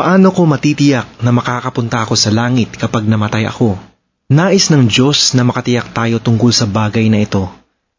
Paano ko matitiyak na makakapunta ako sa langit kapag namatay ako? Nais ng Diyos na makatiyak tayo tungkol sa bagay na ito.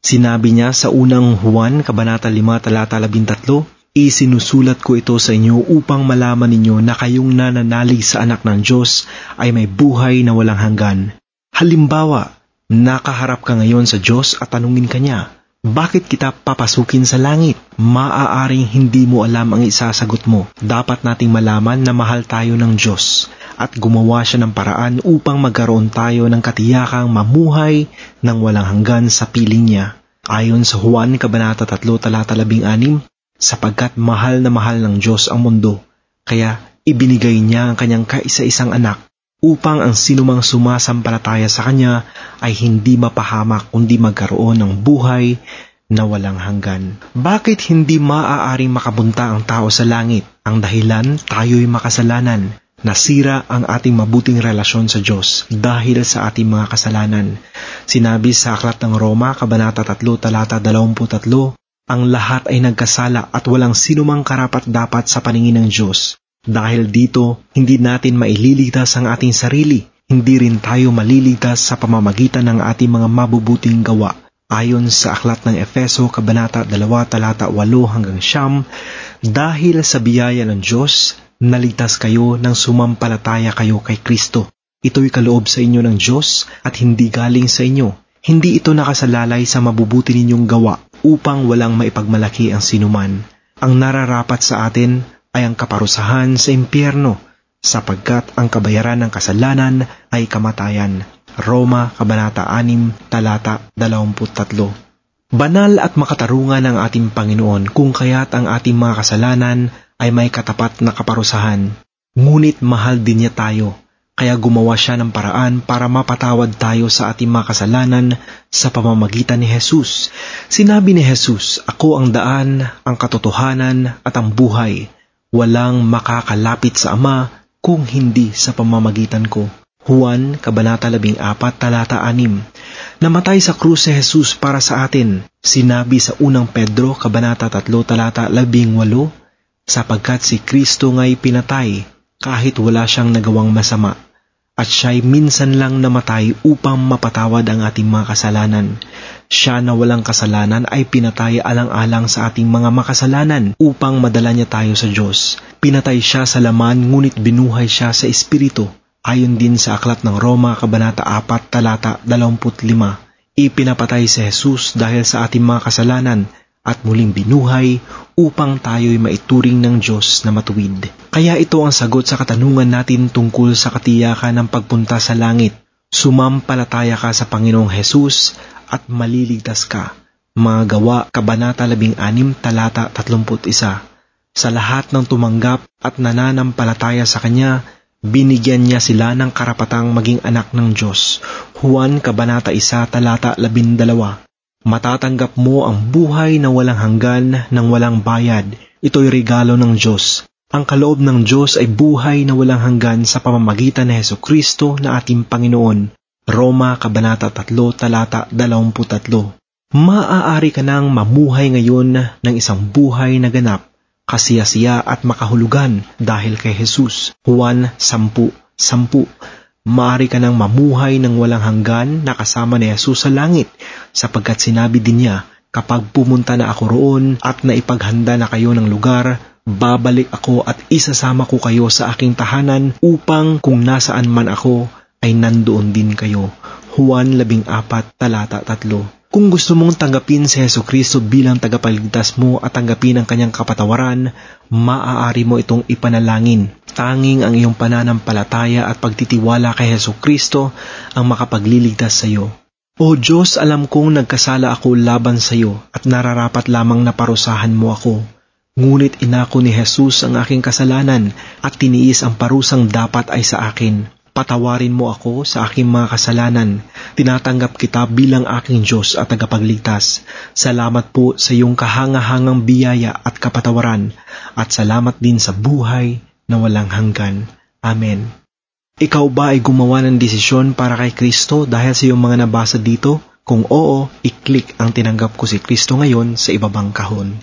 Sinabi niya sa unang Juan, Kabanata 5, Talata 13, Isinusulat ko ito sa inyo upang malaman ninyo na kayong nananalig sa anak ng Diyos ay may buhay na walang hanggan. Halimbawa, nakaharap ka ngayon sa Diyos at tanungin ka niya, bakit kita papasukin sa langit? Maaaring hindi mo alam ang isasagot mo. Dapat nating malaman na mahal tayo ng Diyos at gumawa siya ng paraan upang magkaroon tayo ng katiyakang mamuhay ng walang hanggan sa piling niya. Ayon sa Juan Kabanata 3 Talata 16, sapagkat mahal na mahal ng Diyos ang mundo, kaya ibinigay niya ang kanyang kaisa-isang anak upang ang sinumang sumasampalataya sa Kanya ay hindi mapahamak kundi magkaroon ng buhay na walang hanggan. Bakit hindi maaaring makapunta ang tao sa langit? Ang dahilan, tayo'y makasalanan. Nasira ang ating mabuting relasyon sa Diyos dahil sa ating mga kasalanan. Sinabi sa Aklat ng Roma, Kabanata 3, Talata 23, ang lahat ay nagkasala at walang sinumang karapat dapat sa paningin ng Diyos. Dahil dito, hindi natin maililigtas ang ating sarili. Hindi rin tayo maliligtas sa pamamagitan ng ating mga mabubuting gawa. Ayon sa aklat ng Efeso, Kabanata 2, Talata 8 hanggang Siyam, dahil sa biyaya ng Diyos, naligtas kayo nang sumampalataya kayo kay Kristo. Ito'y kaloob sa inyo ng Diyos at hindi galing sa inyo. Hindi ito nakasalalay sa mabubuti ninyong gawa upang walang maipagmalaki ang sinuman. Ang nararapat sa atin ay ang kaparusahan sa impyerno, sapagkat ang kabayaran ng kasalanan ay kamatayan. Roma, Kabanata 6, Talata 23. Banal at makatarungan ang ating Panginoon kung kaya't ang ating mga kasalanan ay may katapat na kaparusahan. Ngunit mahal din niya tayo kaya gumawa siya ng paraan para mapatawad tayo sa ating mga kasalanan sa pamamagitan ni Jesus. Sinabi ni Jesus, Ako ang daan, ang katotohanan at ang buhay. Walang makakalapit sa Ama kung hindi sa pamamagitan ko. Juan, Kabanata 14, Talata 6 Namatay sa krus si Jesus para sa atin. Sinabi sa unang Pedro, Kabanata 3, Talata 18, sapagkat si Kristo nga'y pinatay kahit wala siyang nagawang masama at siya'y minsan lang namatay upang mapatawad ang ating mga kasalanan. Siya na walang kasalanan ay pinatay alang-alang sa ating mga makasalanan upang madala niya tayo sa Diyos. Pinatay siya sa laman ngunit binuhay siya sa Espiritu. Ayon din sa Aklat ng Roma, Kabanata 4, Talata 25. Ipinapatay si Jesus dahil sa ating mga kasalanan at muling binuhay upang tayo'y maituring ng Diyos na matuwid. Kaya ito ang sagot sa katanungan natin tungkol sa katiyakan ng pagpunta sa langit. Sumampalataya ka sa Panginoong Hesus at maliligtas ka. Mga gawa, Kabanata 16, Talata 31. Sa lahat ng tumanggap at nananampalataya sa Kanya, binigyan niya sila ng karapatang maging anak ng Diyos. Juan Kabanata 1, Talata 12 Matatanggap mo ang buhay na walang hanggan ng walang bayad. Ito'y regalo ng Diyos. Ang kaloob ng Diyos ay buhay na walang hanggan sa pamamagitan ni Heso Kristo na ating Panginoon. Roma, Kabanata 3, Talata 23. Maaari ka nang mamuhay ngayon ng isang buhay na ganap, kasiyasiya at makahulugan dahil kay Jesus. Juan 10, 10 Maari ka nang mamuhay ng walang hanggan na kasama ni Jesus sa langit, sapagkat sinabi din niya, kapag pumunta na ako roon at naipaghanda na kayo ng lugar, babalik ako at isasama ko kayo sa aking tahanan upang kung nasaan man ako ay nandoon din kayo. Juan 14, talata 3 Kung gusto mong tanggapin si Yeso Kristo bilang tagapagligtas mo at tanggapin ang kanyang kapatawaran, maaari mo itong ipanalangin Tanging ang iyong pananampalataya at pagtitiwala kay Heso Kristo ang makapagliligtas sa iyo. O Diyos, alam kong nagkasala ako laban sa iyo at nararapat lamang na parusahan mo ako. Ngunit inako ni Jesus ang aking kasalanan at tiniis ang parusang dapat ay sa akin. Patawarin mo ako sa aking mga kasalanan. Tinatanggap kita bilang aking Diyos at tagapagligtas. Salamat po sa iyong kahangahangang biyaya at kapatawaran at salamat din sa buhay na walang hanggan. Amen. Ikaw ba ay gumawa ng desisyon para kay Kristo dahil sa iyong mga nabasa dito? Kung oo, i-click ang tinanggap ko si Kristo ngayon sa ibabang kahon.